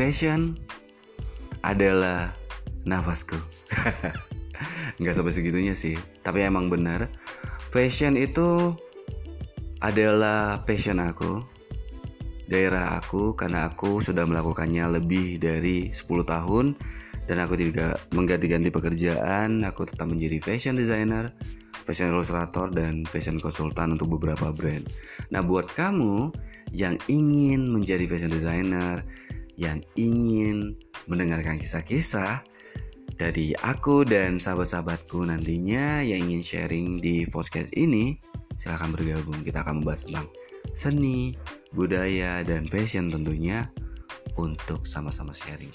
fashion adalah nafasku. Nggak sampai segitunya sih, tapi emang benar. Fashion itu adalah passion aku, daerah aku karena aku sudah melakukannya lebih dari 10 tahun dan aku tidak mengganti-ganti pekerjaan, aku tetap menjadi fashion designer, fashion illustrator dan fashion konsultan untuk beberapa brand. Nah, buat kamu yang ingin menjadi fashion designer, yang ingin mendengarkan kisah-kisah dari aku dan sahabat-sahabatku nantinya yang ingin sharing di podcast ini, silahkan bergabung. Kita akan membahas tentang seni, budaya, dan fashion tentunya untuk sama-sama sharing.